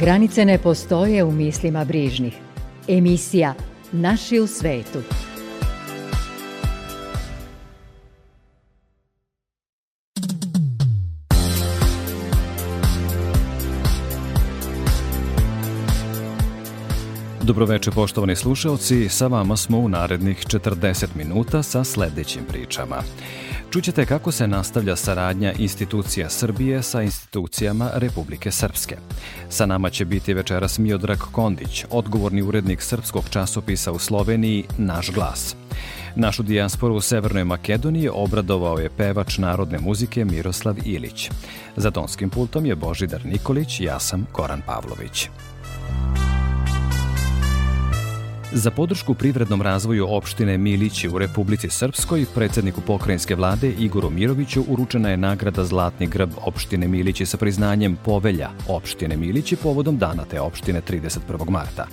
Granice ne postoje u mislima brižnih. Emisija Naši u svetu. Dobroveče poštovani slušalci, sa vama smo u narednih 40 minuta sa sledećim pričama. Čućete kako se nastavlja saradnja institucija Srbije sa institucijama Republike Srpske. Sa nama će biti večeras Miodrag Kondić, odgovorni urednik srpskog časopisa u Sloveniji Naš glas. Našu dijasporu u Severnoj Makedoniji obradovao je pevač narodne muzike Miroslav Ilić. Za tonskim pultom je Božidar Nikolić, ja sam Koran Pavlović. Za podršku privrednom razvoju opštine Milići u Republici Srpskoj, predsedniku pokrajinske vlade Igoru Miroviću uručena je nagrada Zlatni grb opštine Milići sa priznanjem povelja opštine Milići povodom dana te opštine 31. marta.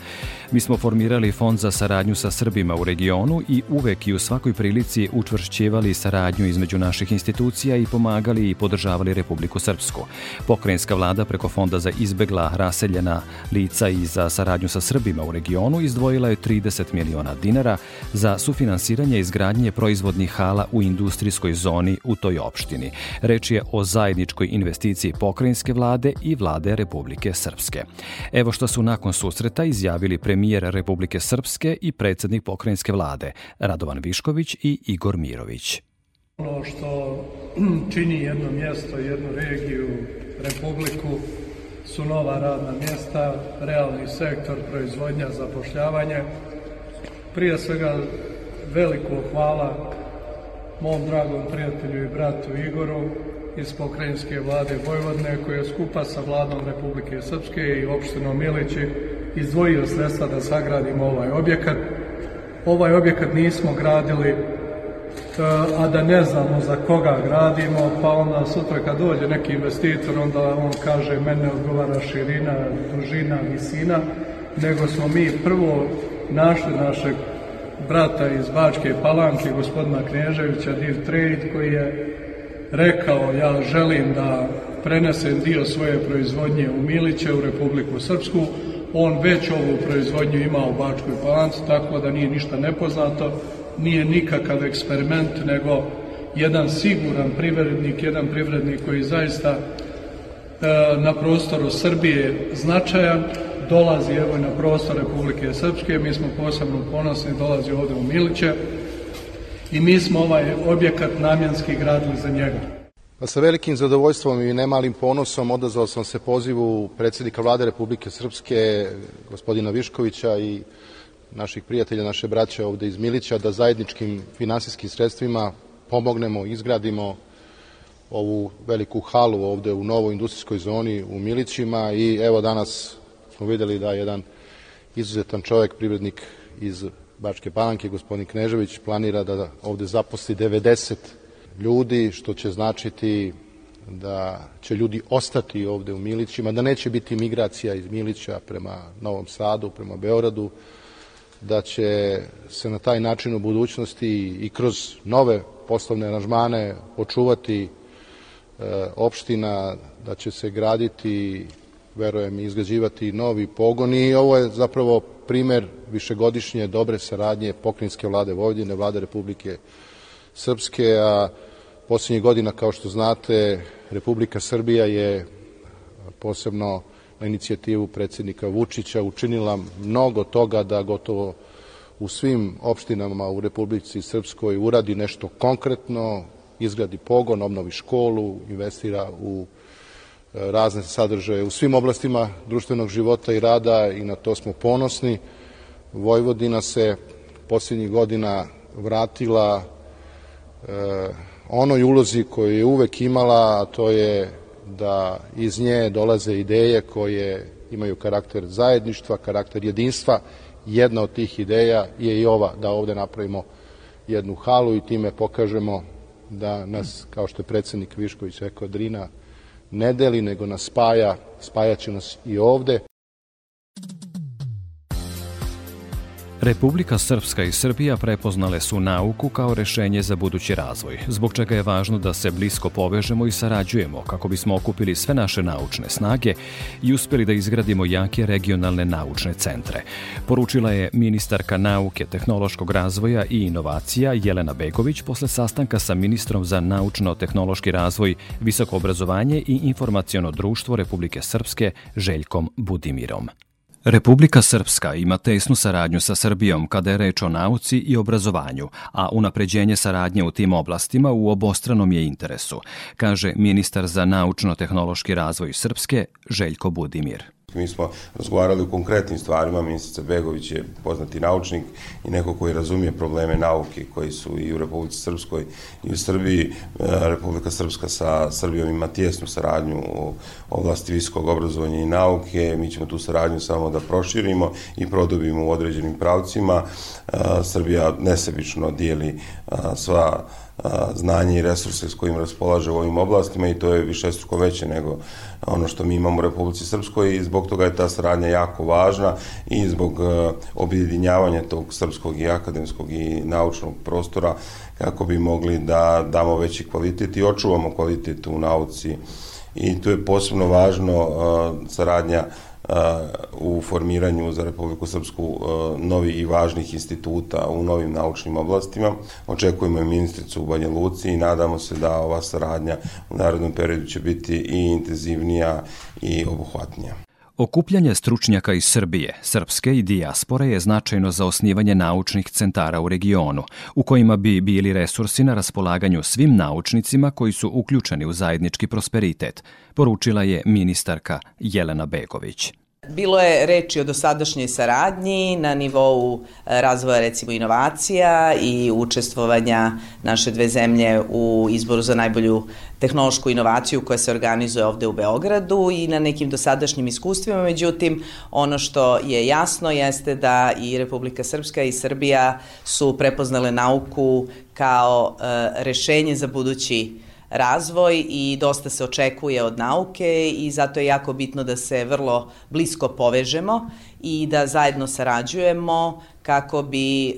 Mi smo formirali fond za saradnju sa Srbima u regionu i uvek i u svakoj prilici učvršćivali saradnju između naših institucija i pomagali i podržavali Republiku Srpsku. Pokrajinska vlada preko Fonda za izbegla raseljena lica i za saradnju sa Srbima u regionu izdvojila je 30 miliona dinara za sufinansiranje izgradnje proizvodnih hala u industrijskoj zoni u toj opštini. Reč je o zajedničkoj investiciji pokrajinske vlade i vlade Republike Srpske. Evo što su nakon susreta izjavili premijer Republike Srpske i predsednik pokrajinske vlade Radovan Višković i Igor Mirović. Ono što čini jedno mjesto, jednu regiju, republiku, su nova radna mjesta, realni sektor, proizvodnja, zapošljavanje. Prije svega veliko hvala mom dragom prijatelju i bratu Igoru iz pokrajinske vlade Vojvodne koji je skupa sa vladom Republike Srpske i opštinom Milići izdvojio sredstva da sagradimo ovaj objekat. Ovaj objekat nismo gradili a da ne znamo za koga gradimo, pa onda sutra kad dođe neki investitor, onda on kaže mene odgovara širina, dužina, visina, nego smo mi prvo našli našeg brata iz Bačke Palanke, gospodina Knježevića, Div Trade, koji je rekao ja želim da prenesem dio svoje proizvodnje u Miliće, u Republiku Srpsku, on već ovu proizvodnju ima u Bačkoj Palanci, tako da nije ništa nepoznato, nije nikakav eksperiment, nego jedan siguran privrednik, jedan privrednik koji zaista e, na prostoru Srbije značajan, dolazi evo na prostor Republike Srpske, mi smo posebno ponosni, dolazi ovde u Miliće i mi smo ovaj objekat namjenski gradili za njega. Pa sa velikim zadovoljstvom i nemalim ponosom odazvao sam se pozivu predsednika vlade Republike Srpske, gospodina Viškovića i naših prijatelja, naše braće ovde iz Milića, da zajedničkim finansijskim sredstvima pomognemo, izgradimo ovu veliku halu ovde u novoj industrijskoj zoni u Milićima i evo danas smo videli da jedan izuzetan čovek, privrednik iz Bačke Palanke, gospodin Knežević, planira da ovde zaposli 90 ljudi, što će značiti da će ljudi ostati ovde u Milićima, da neće biti migracija iz Milića prema Novom Sadu, prema Beoradu, da će se na taj način u budućnosti i kroz nove poslovne aranžmane očuvati e, opština, da će se graditi, verujem, izgrađivati novi pogoni i ovo je zapravo primer višegodišnje dobre saradnje pokrinjske vlade Vojvodine, vlade Republike Srpske, a poslednjih godina, kao što znate, Republika Srbija je posebno na inicijativu predsednika Vučića učinila mnogo toga da gotovo u svim opštinama u Republici Srpskoj uradi nešto konkretno, izgradi pogon, obnovi školu, investira u razne sadržaje u svim oblastima društvenog života i rada i na to smo ponosni. Vojvodina se posljednjih godina vratila e, onoj ulozi koju je uvek imala, a to je da iz nje dolaze ideje koje imaju karakter zajedništva, karakter jedinstva. Jedna od tih ideja je i ova da ovde napravimo jednu halu i time pokažemo da nas, kao što je predsednik Višković rekao, Drina ne deli, nego nas spaja, spajaće nas i ovde. Republika Srpska i Srbija prepoznale su nauku kao rešenje za budući razvoj, zbog čega je važno da se blisko povežemo i sarađujemo kako bismo okupili sve naše naučne snage i uspeli da izgradimo jake regionalne naučne centre. Poručila je ministarka nauke, tehnološkog razvoja i inovacija Jelena Begović posle sastanka sa ministrom za naučno-tehnološki razvoj, visoko obrazovanje i informaciono društvo Republike Srpske Željkom Budimirom. Republika Srpska ima tesnu saradnju sa Srbijom kada je reč o nauci i obrazovanju, a unapređenje saradnje u tim oblastima u obostranom je interesu, kaže ministar za naučno-tehnološki razvoj Srpske Željko Budimir. Mi smo razgovarali u konkretnim stvarima, ministrica Begović je poznati naučnik i neko koji razumije probleme nauke koji su i u Republici Srpskoj i u Srbiji. E, Republika Srpska sa Srbijom ima tjesnu saradnju u oblasti visokog obrazovanja i nauke. Mi ćemo tu saradnju samo da proširimo i produbimo u određenim pravcima. E, Srbija nesebično dijeli e, sva znanje i resurse s kojim raspolaže u ovim oblastima i to je više struko veće nego ono što mi imamo u Republici Srpskoj i zbog toga je ta saradnja jako važna i zbog objedinjavanja tog srpskog i akademskog i naučnog prostora kako bi mogli da damo veći kvalitet i očuvamo kvalitet u nauci. I tu je posebno važno saradnja u formiranju za Republiku Srpsku novi i važnih instituta u novim naučnim oblastima. Očekujemo i ministricu u Banja Luci i nadamo se da ova saradnja u narodnom periodu će biti i intenzivnija i obuhvatnija. Okupljanje stručnjaka iz Srbije, Srpske i dijaspore je značajno za osnivanje naučnih centara u regionu, u kojima bi bili resursi na raspolaganju svim naučnicima koji su uključeni u zajednički prosperitet, poručila je ministarka Jelena Begović. Bilo je reči o dosadašnjoj saradnji na nivou e, razvoja recimo inovacija i učestvovanja naše dve zemlje u izboru za najbolju tehnološku inovaciju koja se organizuje ovde u Beogradu i na nekim dosadašnjim iskustvima. Međutim, ono što je jasno jeste da i Republika Srpska i Srbija su prepoznale nauku kao e, rešenje za budući razvoj i dosta se očekuje od nauke i zato je jako bitno da se vrlo blisko povežemo i da zajedno sarađujemo kako bi e,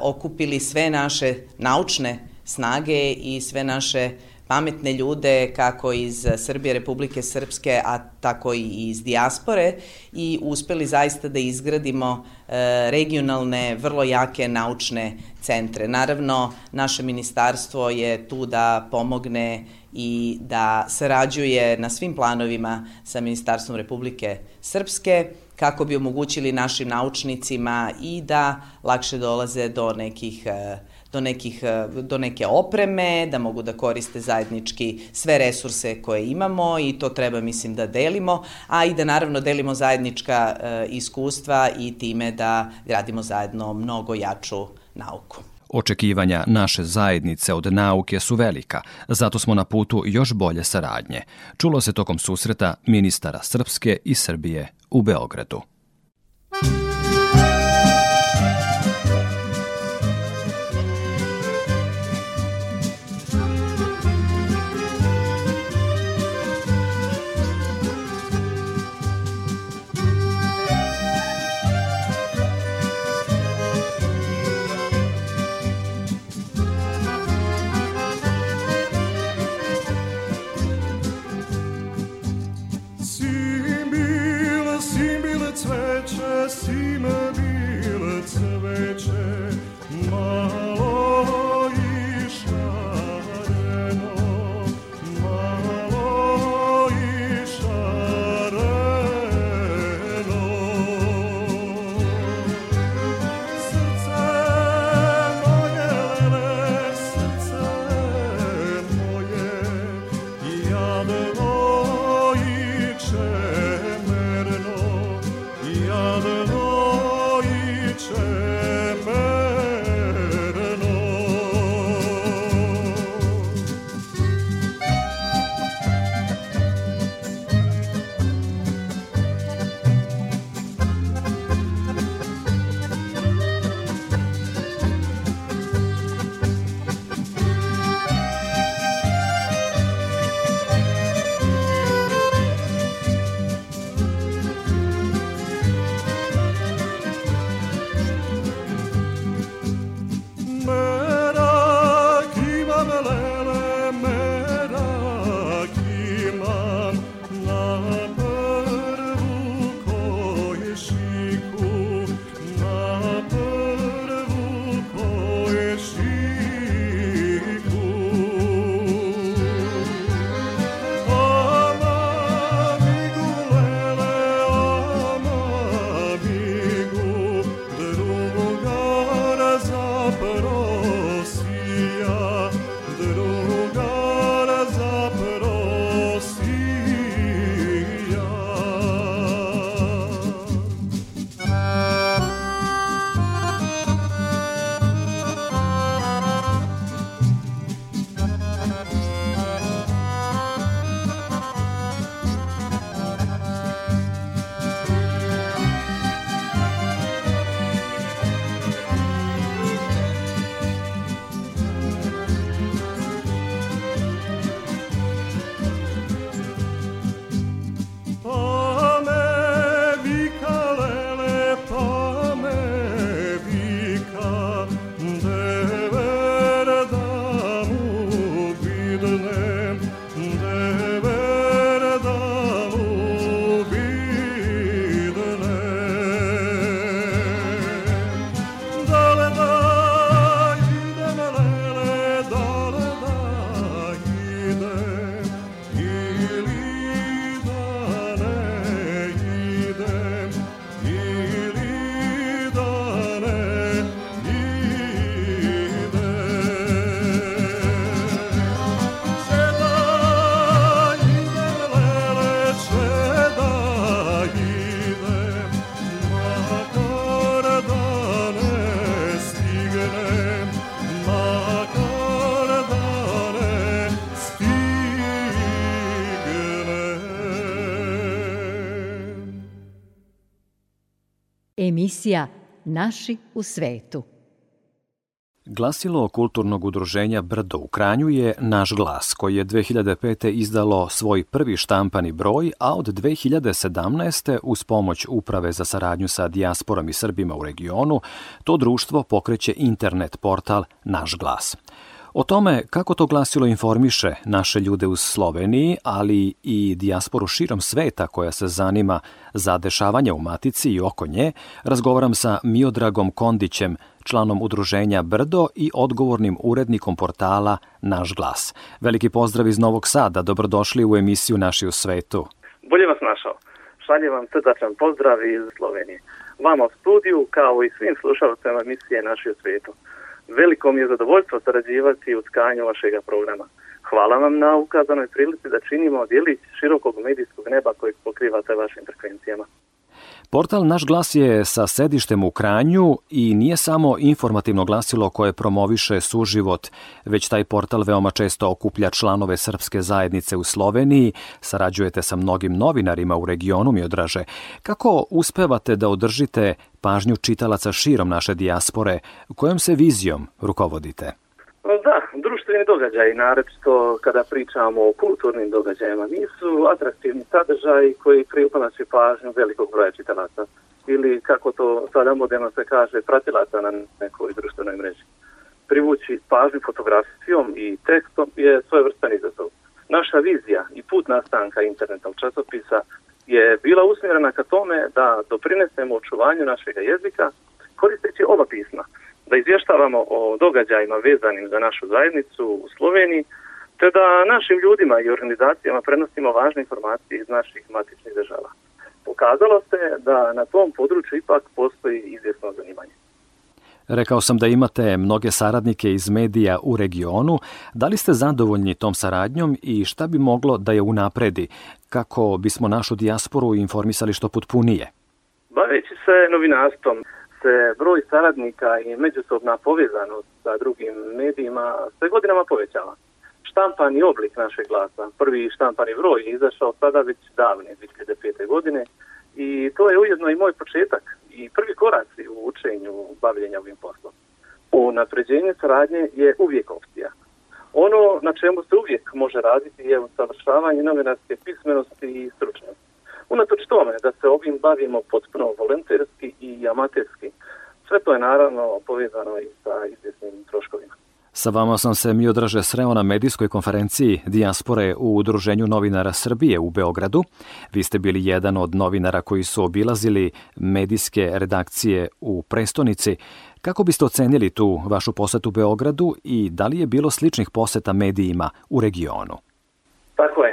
okupili sve naše naučne snage i sve naše pametne ljude kako iz Srbije, Republike Srpske, a tako i iz dijaspore i uspeli zaista da izgradimo e, regionalne, vrlo jake naučne centre. Naravno, naše ministarstvo je tu da pomogne i da sarađuje na svim planovima sa Ministarstvom Republike Srpske kako bi omogućili našim naučnicima i da lakše dolaze do nekih uh, do, nekih, e, do neke opreme, da mogu da koriste zajednički sve resurse koje imamo i to treba, mislim, da delimo, a i da naravno delimo zajednička e, iskustva i time da gradimo zajedno mnogo jaču nauku. Očekivanja naše zajednice od nauke su velika, zato smo na putu još bolje saradnje. Čulo se tokom susreta ministara Srpske i Srbije u Beogradu. see emisija Naši u svetu. Glasilo kulturnog udruženja Brdo u Kranju je Naš glas, koji je 2005. izdalo svoj prvi štampani broj, a od 2017. uz pomoć Uprave za saradnju sa dijasporom i Srbima u regionu, to društvo pokreće internet portal Naš glas. O tome kako to glasilo informiše naše ljude u Sloveniji, ali i dijasporu širom sveta koja se zanima za dešavanje u Matici i oko nje, razgovaram sa Miodragom Kondićem, članom udruženja Brdo i odgovornim urednikom portala Naš glas. Veliki pozdrav iz Novog Sada, dobrodošli u emisiju Naši u svetu. Bolje vas našao. Šaljem vam srdačan pozdrav iz Slovenije. Vama u studiju, kao i svim slušalcima emisije Naši u svetu. Veliko mi je zadovoljstvo sarađivati u tkanju vašeg programa. Hvala vam na ukazanoj prilici da činimo djelić širokog medijskog neba kojeg pokrivate vašim frekvencijama. Portal Naš glas je sa sedištem u Kranju i nije samo informativno glasilo koje promoviše suživot, već taj portal veoma često okuplja članove srpske zajednice u Sloveniji, sarađujete sa mnogim novinarima u regionu mi odraže. Kako uspevate da održite pažnju čitalaca širom naše dijaspore, kojom se vizijom rukovodite? Da, društveni događaji, naročito kada pričamo o kulturnim događajima, nisu atraktivni sadržaji koji privlače pažnju velikog broja čitalaca ili kako to sada moderno se kaže, pratilaca na nekoj društvenoj mreži. Privući pažnju fotografijom i tekstom je svojevrstan izazov. Naša vizija i put nastanka internetnog časopisa je bila usmjerena ka tome da doprinesemo očuvanju našeg jezika koristeći ova pisma – da izvještavamo o događajima vezanim za našu zajednicu u Sloveniji, te da našim ljudima i organizacijama prenosimo važne informacije iz naših matičnih država. Pokazalo se da na tom području ipak postoji izvjesno zanimanje. Rekao sam da imate mnoge saradnike iz medija u regionu. Da li ste zadovoljni tom saradnjom i šta bi moglo da je unapredi kako bismo našu dijasporu informisali što potpunije? Baveći se novinarstvom, se broj saradnika i međusobna povezanost sa drugim medijima sve godinama povećava. Štampani oblik našeg glasa, prvi štampani broj izašao sada već davne, 2005. godine i to je ujedno i moj početak i prvi koraci u učenju bavljenja ovim poslom. U napređenju saradnje je uvijek opcija. Ono na čemu se uvijek može raditi je usavršavanje novinarske pismenosti i stručnosti. Unatoč tome da se ovim bavimo potpuno volonterski i amaterski, sve to je naravno povezano i sa izvjesnim troškovima. Sa vama sam se mi odraže sreo na medijskoj konferenciji Dijaspore u Udruženju novinara Srbije u Beogradu. Vi ste bili jedan od novinara koji su obilazili medijske redakcije u prestonici. Kako biste ocenili tu vašu posetu Beogradu i da li je bilo sličnih poseta medijima u regionu? Tako je.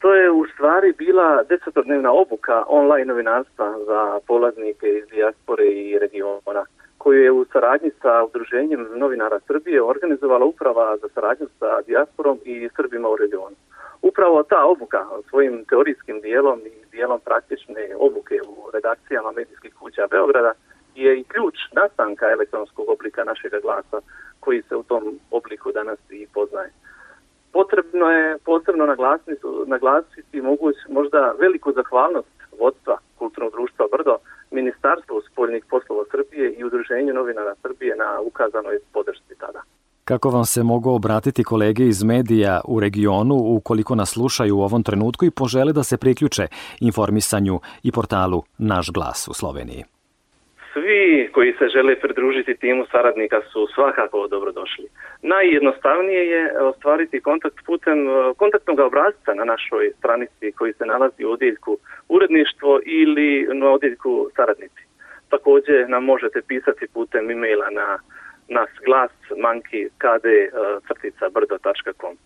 To je u stvari bila desetodnevna obuka online novinarstva za polaznike iz dijaspore i regiona, koju je u saradnji sa Udruženjem novinara Srbije organizovala uprava za saradnju sa dijasporom i Srbima u regionu. Upravo ta obuka svojim teorijskim dijelom i dijelom praktične obuke u redakcijama medijskih kuća Beograda je i ključ nastanka elektronskog oblika našeg glasa koji se u tom obliku danas i poznaje potrebno je posebno naglasiti, naglasiti moguć, možda veliku zahvalnost vodstva Kulturnog društva Brdo, Ministarstvu spoljnih poslova Srbije i Udruženju novinara Srbije na ukazanoj podršci tada. Kako vam se mogu obratiti kolege iz medija u regionu ukoliko nas slušaju u ovom trenutku i požele da se priključe informisanju i portalu Naš glas u Sloveniji? Svi koji se žele pridružiti timu saradnika su svakako dobrodošli. Najjednostavnije je ostvariti kontakt putem e, kontaktnog obrazca na našoj stranici koji se nalazi u odjeljku uredništvo ili na odjeljku saradnici. Takođe nam možete pisati putem e-maila na nas glas manki kd e, crtica brdo.com.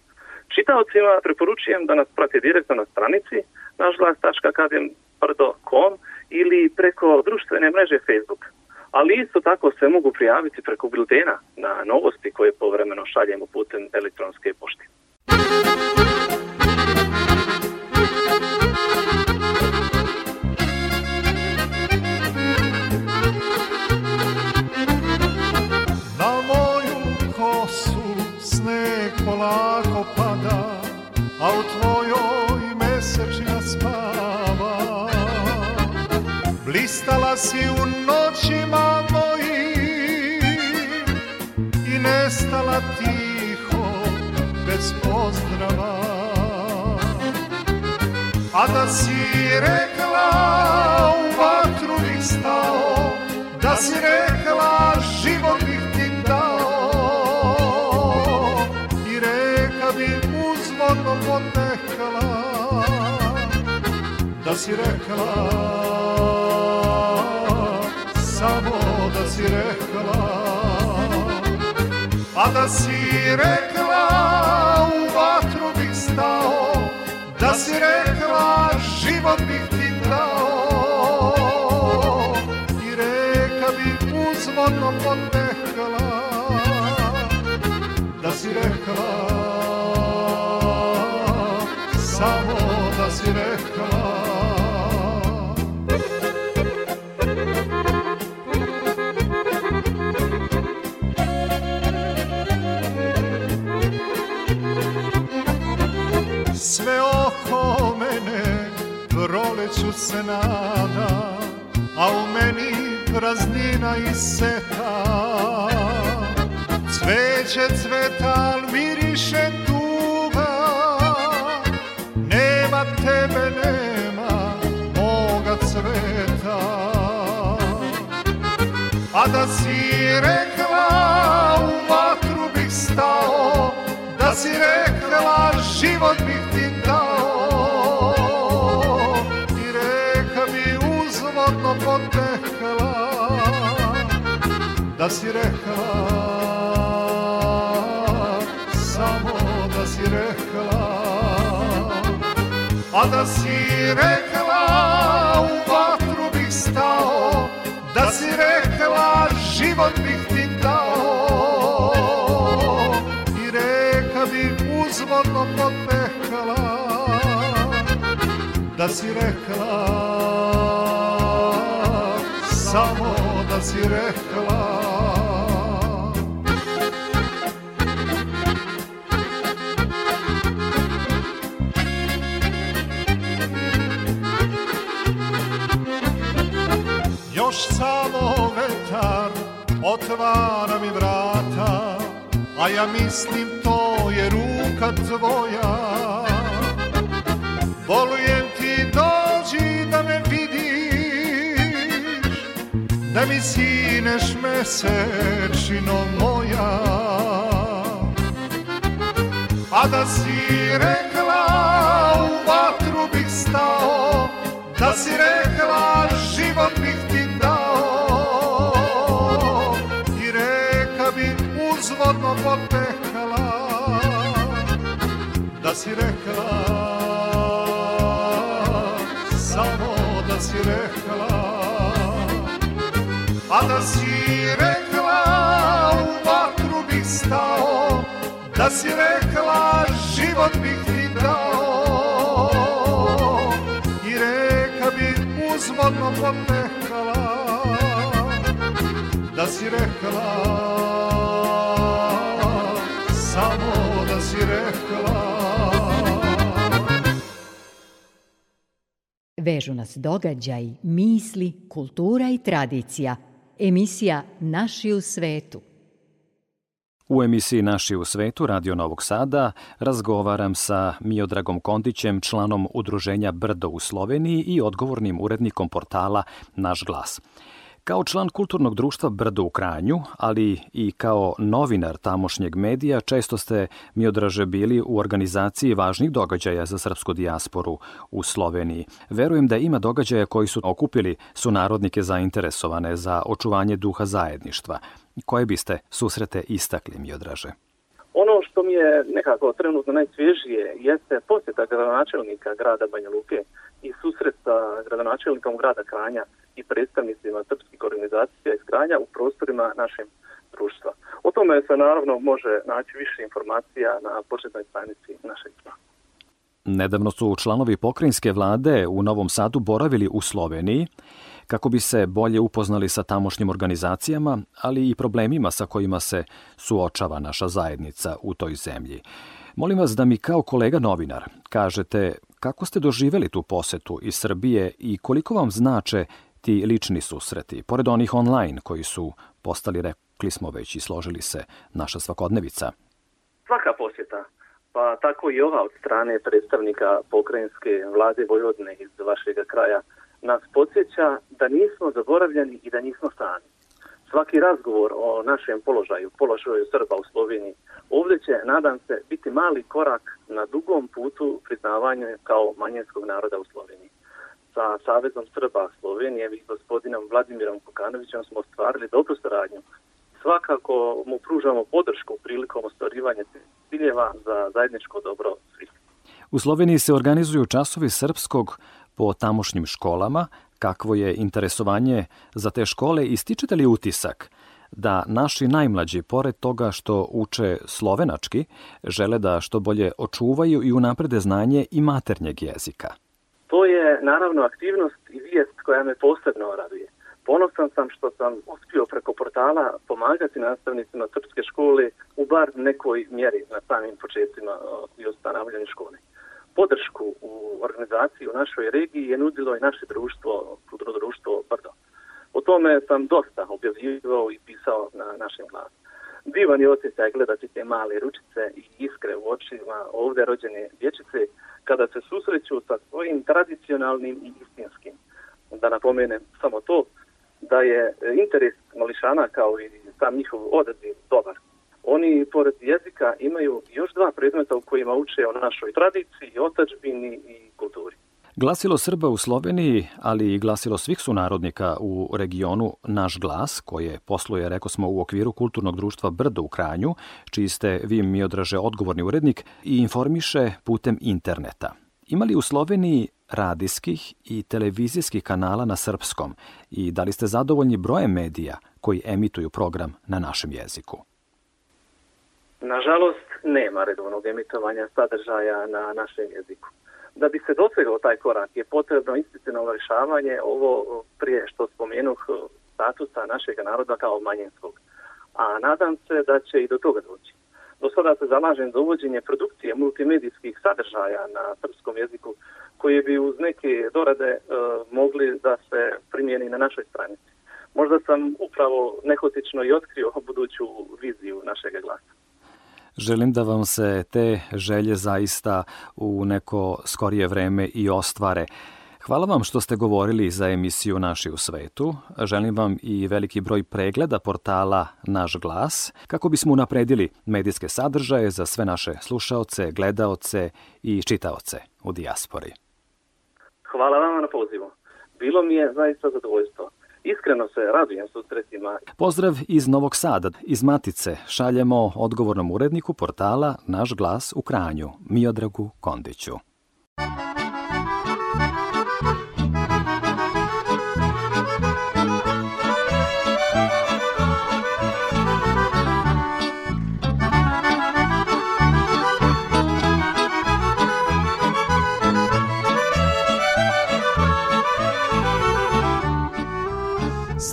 Čitaocima preporučujem da nas prate direktno na stranici našglas.kd.brdo.com ili preko društvene mreže Facebook. Ali isto tako se mogu prijaviti preko biltena na novosti koje povremeno šaljemo putem elektronske pošte. Na moju kosu sneg polako pada, si u noć noćima mojim i nestala tiho bez pozdrava. A da si rekla u vatru bih stao da si rekla život bih ti dao. I reka bi uzvodno potekala da si rekla si rekla u vatru bih stao da si rekla život bih ti dao. I reka bi uzvodno potekala da si rekla samo da si rekla proleću se nada, a u meni praznina i seta. Cveće cveta, al miriše tuga, nema tebe, nema moga cveta. A da si rekla u vatru bih stao, da si rekla život bih si rekla samo da si rekla. A da si rekla u vatru bih stao da si rekla život bih ti dao. I reka bi uzvodno potekala da si rekla samo da si rekla otvara mi vrata A ja mislim to je ruka tvoja. Volujem ti dođi da me vidiš Da mi sineš mesečino moja. A da si rekla si rekla Samo da si rekla. A da si rekla u vatru bih stao Da si rekla život bih ti dao. I reka bi uzvodno potekala Da si rekla Samo da si rekla Vežu nas događaj, misli, kultura i tradicija. Emisija Naši u svetu. U emisiji Naši u svetu Radio Novog Sada razgovaram sa Miodragom Kondićem, članom udruženja Brdo u Sloveniji i odgovornim urednikom portala Naš glas. Kao član kulturnog društva Brdo u Kranju, ali i kao novinar tamošnjeg medija, često ste Miodraže bili u organizaciji važnih događaja za srpsku dijasporu u Sloveniji. Verujem da ima događaja koji su okupili su narodnike zainteresovane za očuvanje duha zajedništva. Koje biste susrete istakli, Miodraže? Ono što mi je nekako trenutno najsvježije jeste posjeta gradonačelnika grada Banja Luke i susret sa gradonačelnikom grada Kranja i predstavnicima srpskih organizacija iz Kranja u prostorima našeg društva. O tome se naravno može naći više informacija na početnoj stranici našeg društva. Nedavno su članovi pokrajinske vlade u Novom Sadu boravili u Sloveniji kako bi se bolje upoznali sa tamošnjim organizacijama, ali i problemima sa kojima se suočava naša zajednica u toj zemlji. Molim vas da mi kao kolega novinar kažete kako ste doživeli tu posetu iz Srbije i koliko vam znače ti lični susreti, pored onih online koji su postali, rekli smo već i složili se, naša svakodnevica? Svaka posjeta, pa tako i ova od strane predstavnika pokrajinske vlade Vojvodne iz vašeg kraja, nas podsjeća da nismo zaboravljeni i da nismo sami. Svaki razgovor o našem položaju, položaju Srba u Sloveniji, ovdje će, nadam se, biti mali korak na dugom putu priznavanja kao manjinskog naroda u Sloveniji. Sa Savezom Srba Slovenije i gospodinom Vladimirom Kokanovićem smo ostvarili dobru saradnju. Svakako mu pružamo podršku prilikom ostvarivanja ciljeva za zajedničko dobro svih. U Sloveniji se organizuju časovi srpskog po tamošnjim školama, kakvo je interesovanje za te škole i stičete li utisak da naši najmlađi, pored toga što uče slovenački, žele da što bolje očuvaju i unaprede znanje i maternjeg jezika? To je naravno aktivnost i vijest koja me posebno raduje. Ponosan sam što sam uspio preko portala pomagati nastavnicima srpske škole u bar nekoj mjeri na samim početcima i ostanavljanju škole podršku u organizaciji u našoj regiji je nudilo i naše društvo, društvo Brdo. O tome sam dosta objavljivao i pisao na našem glasu. Divan je osjećaj gledati te male ručice i iskre u očima ovde rođene dječice kada se susreću sa svojim tradicionalnim i istinskim. Da napomenem samo to da je interes mališana kao i sam njihov odaziv dobar oni pored jezika imaju još dva predmeta u kojima uče o našoj tradiciji, otačbini i. Glasilo Srba u Sloveniji, ali i glasilo svih sunarodnika u regionu Naš glas, koje posluje, reko smo, u okviru kulturnog društva Brdo u Kranju, čiji ste vi mi odraže odgovorni urednik i informiše putem interneta. Ima li u Sloveniji radijskih i televizijskih kanala na srpskom i da li ste zadovoljni brojem medija koji emituju program na našem jeziku? Nažalost, nema redovnog emitovanja sadržaja na našem jeziku. Da bi se dosegao taj korak je potrebno institucionalno rješavanje ovo prije što spomenuh statusa našeg naroda kao manjinskog. A nadam se da će i do toga doći. Do sada se zalažem za uvođenje produkcije multimedijskih sadržaja na srpskom jeziku koji bi uz neke dorade e, mogli da se primijeni na našoj stranici. Možda sam upravo nehotično i otkrio buduću viziju našeg glasa. Želim da vam se te želje zaista u neko skorije vreme i ostvare. Hvala vam što ste govorili za emisiju Naši u svetu. Želim vam i veliki broj pregleda portala Naš glas, kako bismo unapredili medijske sadržaje za sve naše slušaoce, gledaoce i čitaoce u dijaspori. Hvala vam na pozivu. Bilo mi je zaista zadovoljstvo. Iskreno se radujem susretima. Pozdrav iz Novog Sada, iz Matice. Šaljemo odgovornom uredniku portala Naš glas u Kranju, Miodragu Kondiću.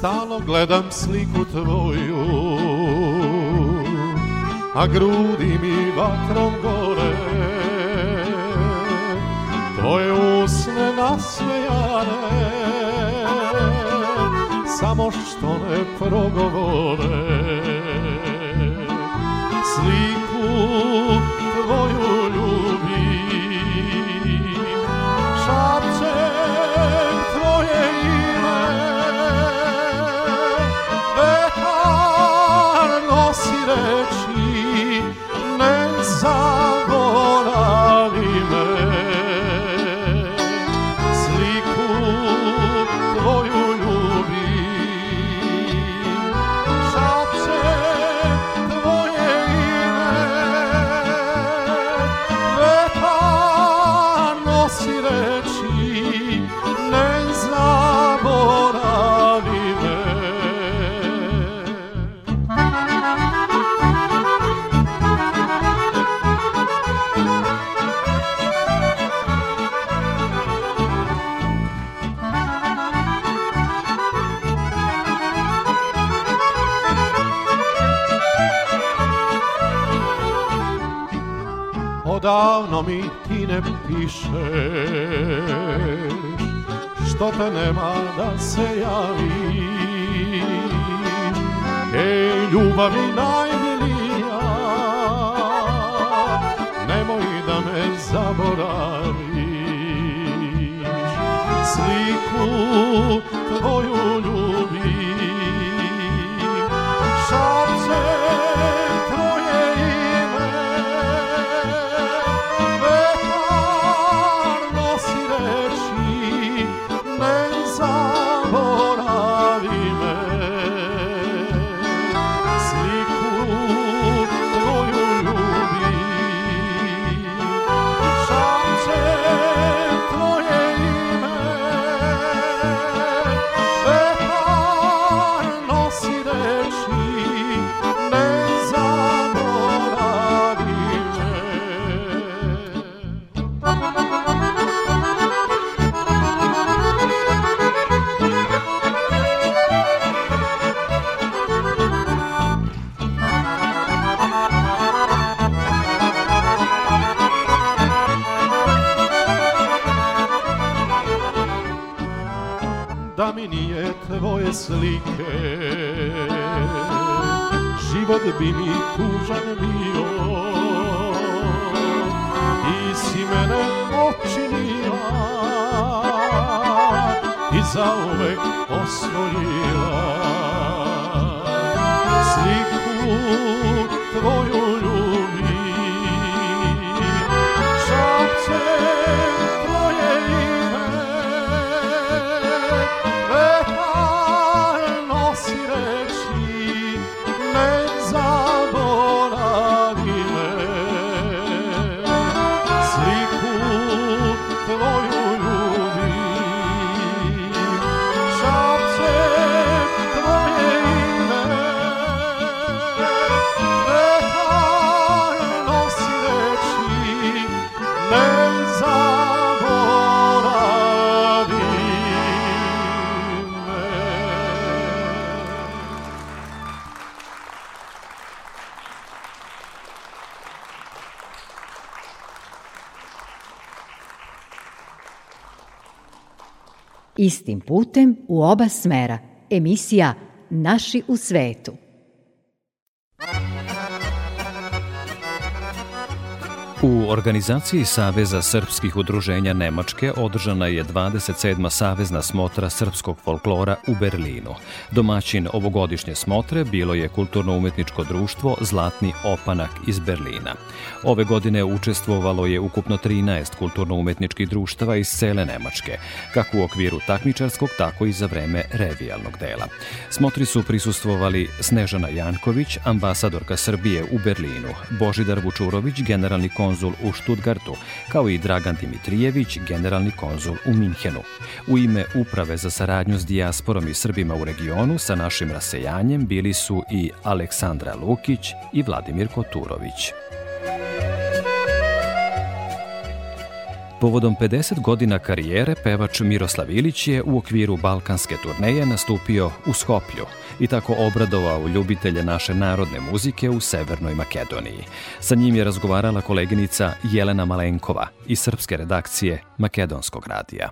Stalno gledam sliku tvoju A grudi mi vatrom gore. Tvoje usne nasmejane Samo što ne progovore. Sliku tvoju Odavno mi ti ne pišeš. Što te nema da se javi Ej, ljubavi najmilija Nemoj da me zaboraviš. Sliku tvoju ljubim slike. Život bi mi tužan bio. Ti si mene očinila i zauvek osvojila. Sliku tvoju Istim putem u oba smera. Emisija Naši u svetu. U organizaciji Saveza srpskih udruženja Nemačke održana je 27. savezna smotra srpskog folklora u Berlinu. Domaćin ovogodišnje smotre bilo je kulturno-umetničko društvo Zlatni opanak iz Berlina. Ove godine učestvovalo je ukupno 13 kulturno-umetničkih društava iz cele Nemačke, kako u okviru takmičarskog, tako i za vreme revijalnog dela. Smotri su prisustvovali Snežana Janković, ambasadorka Srbije u Berlinu, Božidar Vučurović, generalni u Štutgartu, kao i Dragan Dimitrijević, generalni konzul u Minhenu. U ime Uprave za saradnju s dijasporom i Srbima u regionu sa našim rasejanjem bili su i Aleksandra Lukić i Vladimir Koturović. Povodom 50 godina karijere pevač Miroslav Ilić je u okviru balkanske turneje nastupio u Skoplju i tako obradovao ljubitelje naše narodne muzike u Severnoj Makedoniji. Sa njim je razgovarala koleginica Jelena Malenkova iz srpske redakcije Makedonskog radija.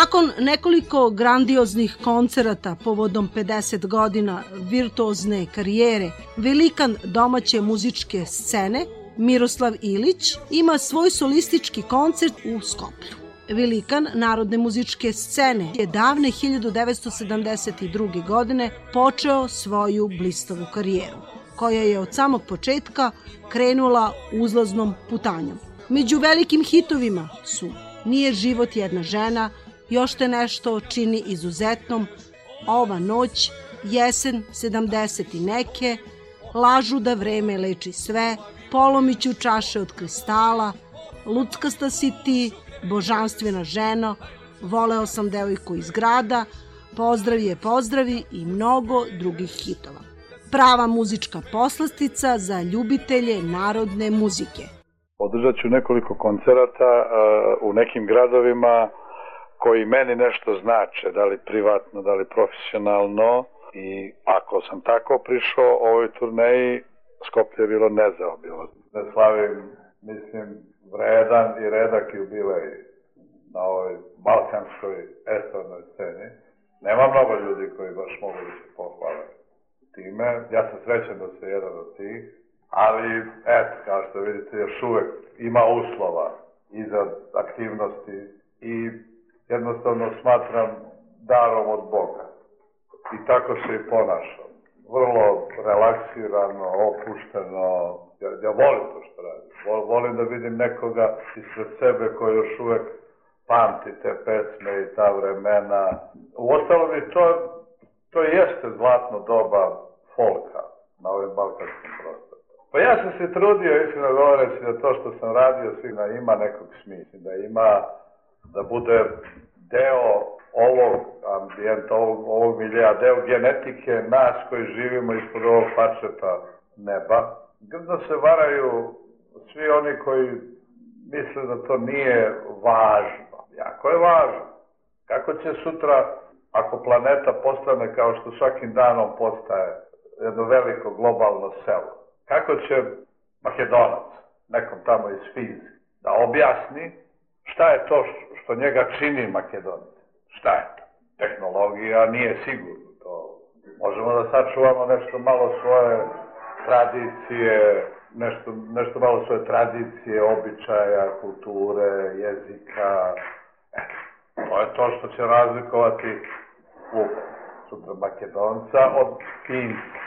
Nakon nekoliko grandioznih koncerata povodom 50 godina virtuozne karijere, velikan domaće muzičke scene Miroslav Ilić ima svoj solistički koncert u Skoplju. Velikan narodne muzičke scene je davne 1972. godine počeo svoju blistavu karijeru, koja je od samog početka krenula uzlaznom putanjom. Među velikim hitovima su Nije život jedna žena, Još te nešto čini izuzetnom, Ova noć, Jesen 70 i neke, Lažu da vreme leči sve, Polomiću čaše od kristala, Luckasta si ti, božanstvena ženo, Voleo sam devojku iz grada, Pozdravi je pozdravi i mnogo drugih hitova. Prava muzička poslastica za ljubitelje narodne muzike. Održat ću nekoliko koncerata uh, u nekim gradovima koji meni nešto znače, da li privatno, da li profesionalno i ako sam tako prišao ovoj turneji, Skoplje je bilo nezaobilazno. Ne slavim, mislim, vredan i redak jubilej na ovoj balkanskoj estradnoj sceni. Nema mnogo ljudi koji baš mogu da se pohvale time. Ja sam srećan da se jedan od tih, ali eto, kao što vidite, još uvek ima uslova i za aktivnosti i jednostavno smatram darom od Boga. I tako se i ponašam. Vrlo relaksirano, opušteno. Ja, ja volim to što radim. Volim da vidim nekoga ispred sebe koji još uvek pamti te pesme i ta vremena. U ostalom i to, to jeste zlatno doba folka na ovim balkanskim prostorima. Pa ja sam se trudio, iskreno govoreći, da to što sam radio sigurno ima nekog smisla, da ima, da bude deo ovog ambijenta, ovog, ovog milija, deo genetike nas koji živimo ispod ovog pačeta neba. Grdno se varaju svi oni koji misle da to nije važno. Jako je važno. Kako će sutra, ako planeta postane kao što svakim danom postaje jedno veliko globalno selo, kako će Makedonac, nekom tamo iz Fizike, da objasni šta je to što njega čini Makedonac? Šta je to? Tehnologija nije sigurno to. Možemo da sačuvamo nešto malo svoje tradicije, nešto, nešto malo svoje tradicije, običaja, kulture, jezika, To je to što će razlikovati klub sutra Makedonca od Finska.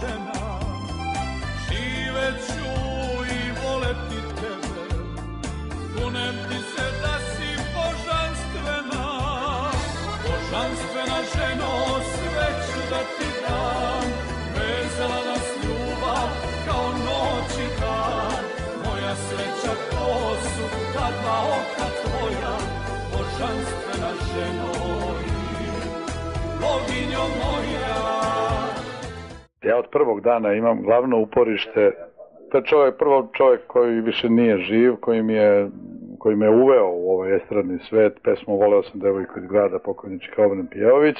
Žena Živeću i voleti tebe Kunem ti se da si božanstvena Božanstvena ženo sve ću da ti dam. Vezala nas ljubav kao noć i dan. Moja sreća to su ta dva oka tvoja Božanstvena ženo boginjo moja. Prvog dana imam glavno uporište, to je čovjek, prvo čovjek koji više nije živ, koji mi je koji me uveo u ovaj estradni svet, pesmu Voleo sam devojku iz grada, pokojnička Obren Pijevović,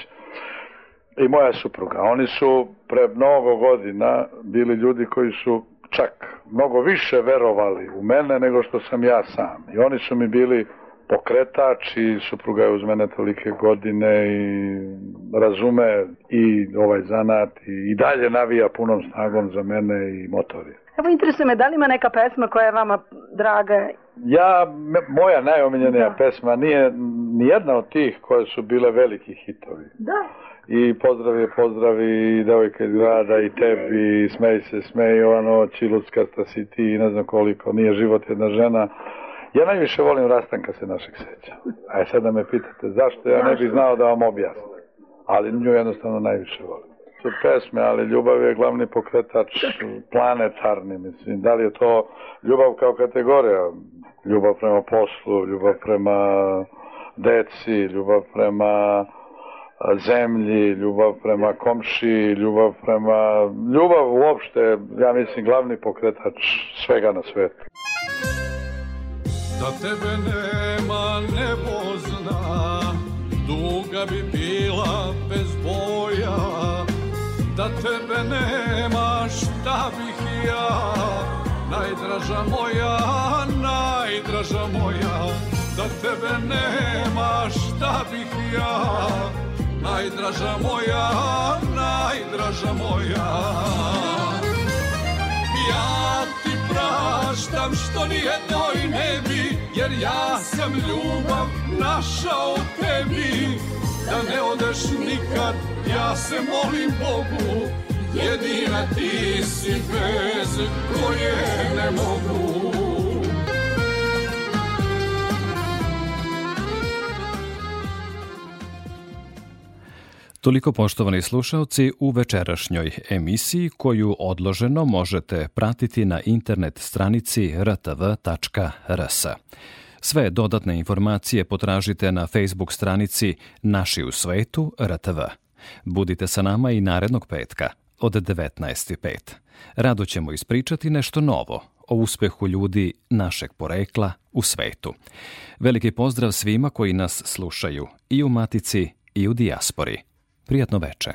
i moja supruga. Oni su pre mnogo godina bili ljudi koji su čak mnogo više verovali u mene nego što sam ja sam. I oni su mi bili pokretač i supruga je uz mene tolike godine i razume i ovaj zanat i, i dalje navija punom snagom za mene i motori. Evo interesuje me, da li ima neka pesma koja je vama draga? Ja, moja najomiljenija da. pesma nije ni jedna od tih koje su bile veliki hitovi. Da. I pozdravi, pozdravi i devojka iz grada i tebi, i smej se, smej, ova noć, i luckasta si ti, i ne znam koliko, nije život jedna žena. Ja najviše volim rastanka se našeg seća. A sad da me pitate zašto, ja ne bih znao da vam objasnim. Ali nju jednostavno najviše volim. Su pesme, ali ljubav je glavni pokretač planetarni, mislim. Da li je to ljubav kao kategorija? Ljubav prema poslu, ljubav prema deci, ljubav prema zemlji, ljubav prema komši, ljubav prema... Ljubav uopšte, ja mislim, glavni pokretač svega na svetu. Da tebe nema nebo zna Duga bi bila bez boja. Da tebe nema šta bih ja? Najdraža moja, najdraža moja. Da tebe nema šta bih ja? Najdraža moja, najdraža moja. Ja ti praštam što nijednoj ne bi Jer ja sam ljubav našao tebi Da ne odeš nikad, ja se molim Bogu Jedina ti si bez koje ne mogu Toliko poštovani slušalci u večerašnjoj emisiji koju odloženo možete pratiti na internet stranici rtv.rs. Sve dodatne informacije potražite na Facebook stranici Naši u svetu RTV. Budite sa nama i narednog petka od 19.05. Rado ćemo ispričati nešto novo o uspehu ljudi našeg porekla u svetu. Veliki pozdrav svima koji nas slušaju i u Matici i u dijaspori. Prijatno veče.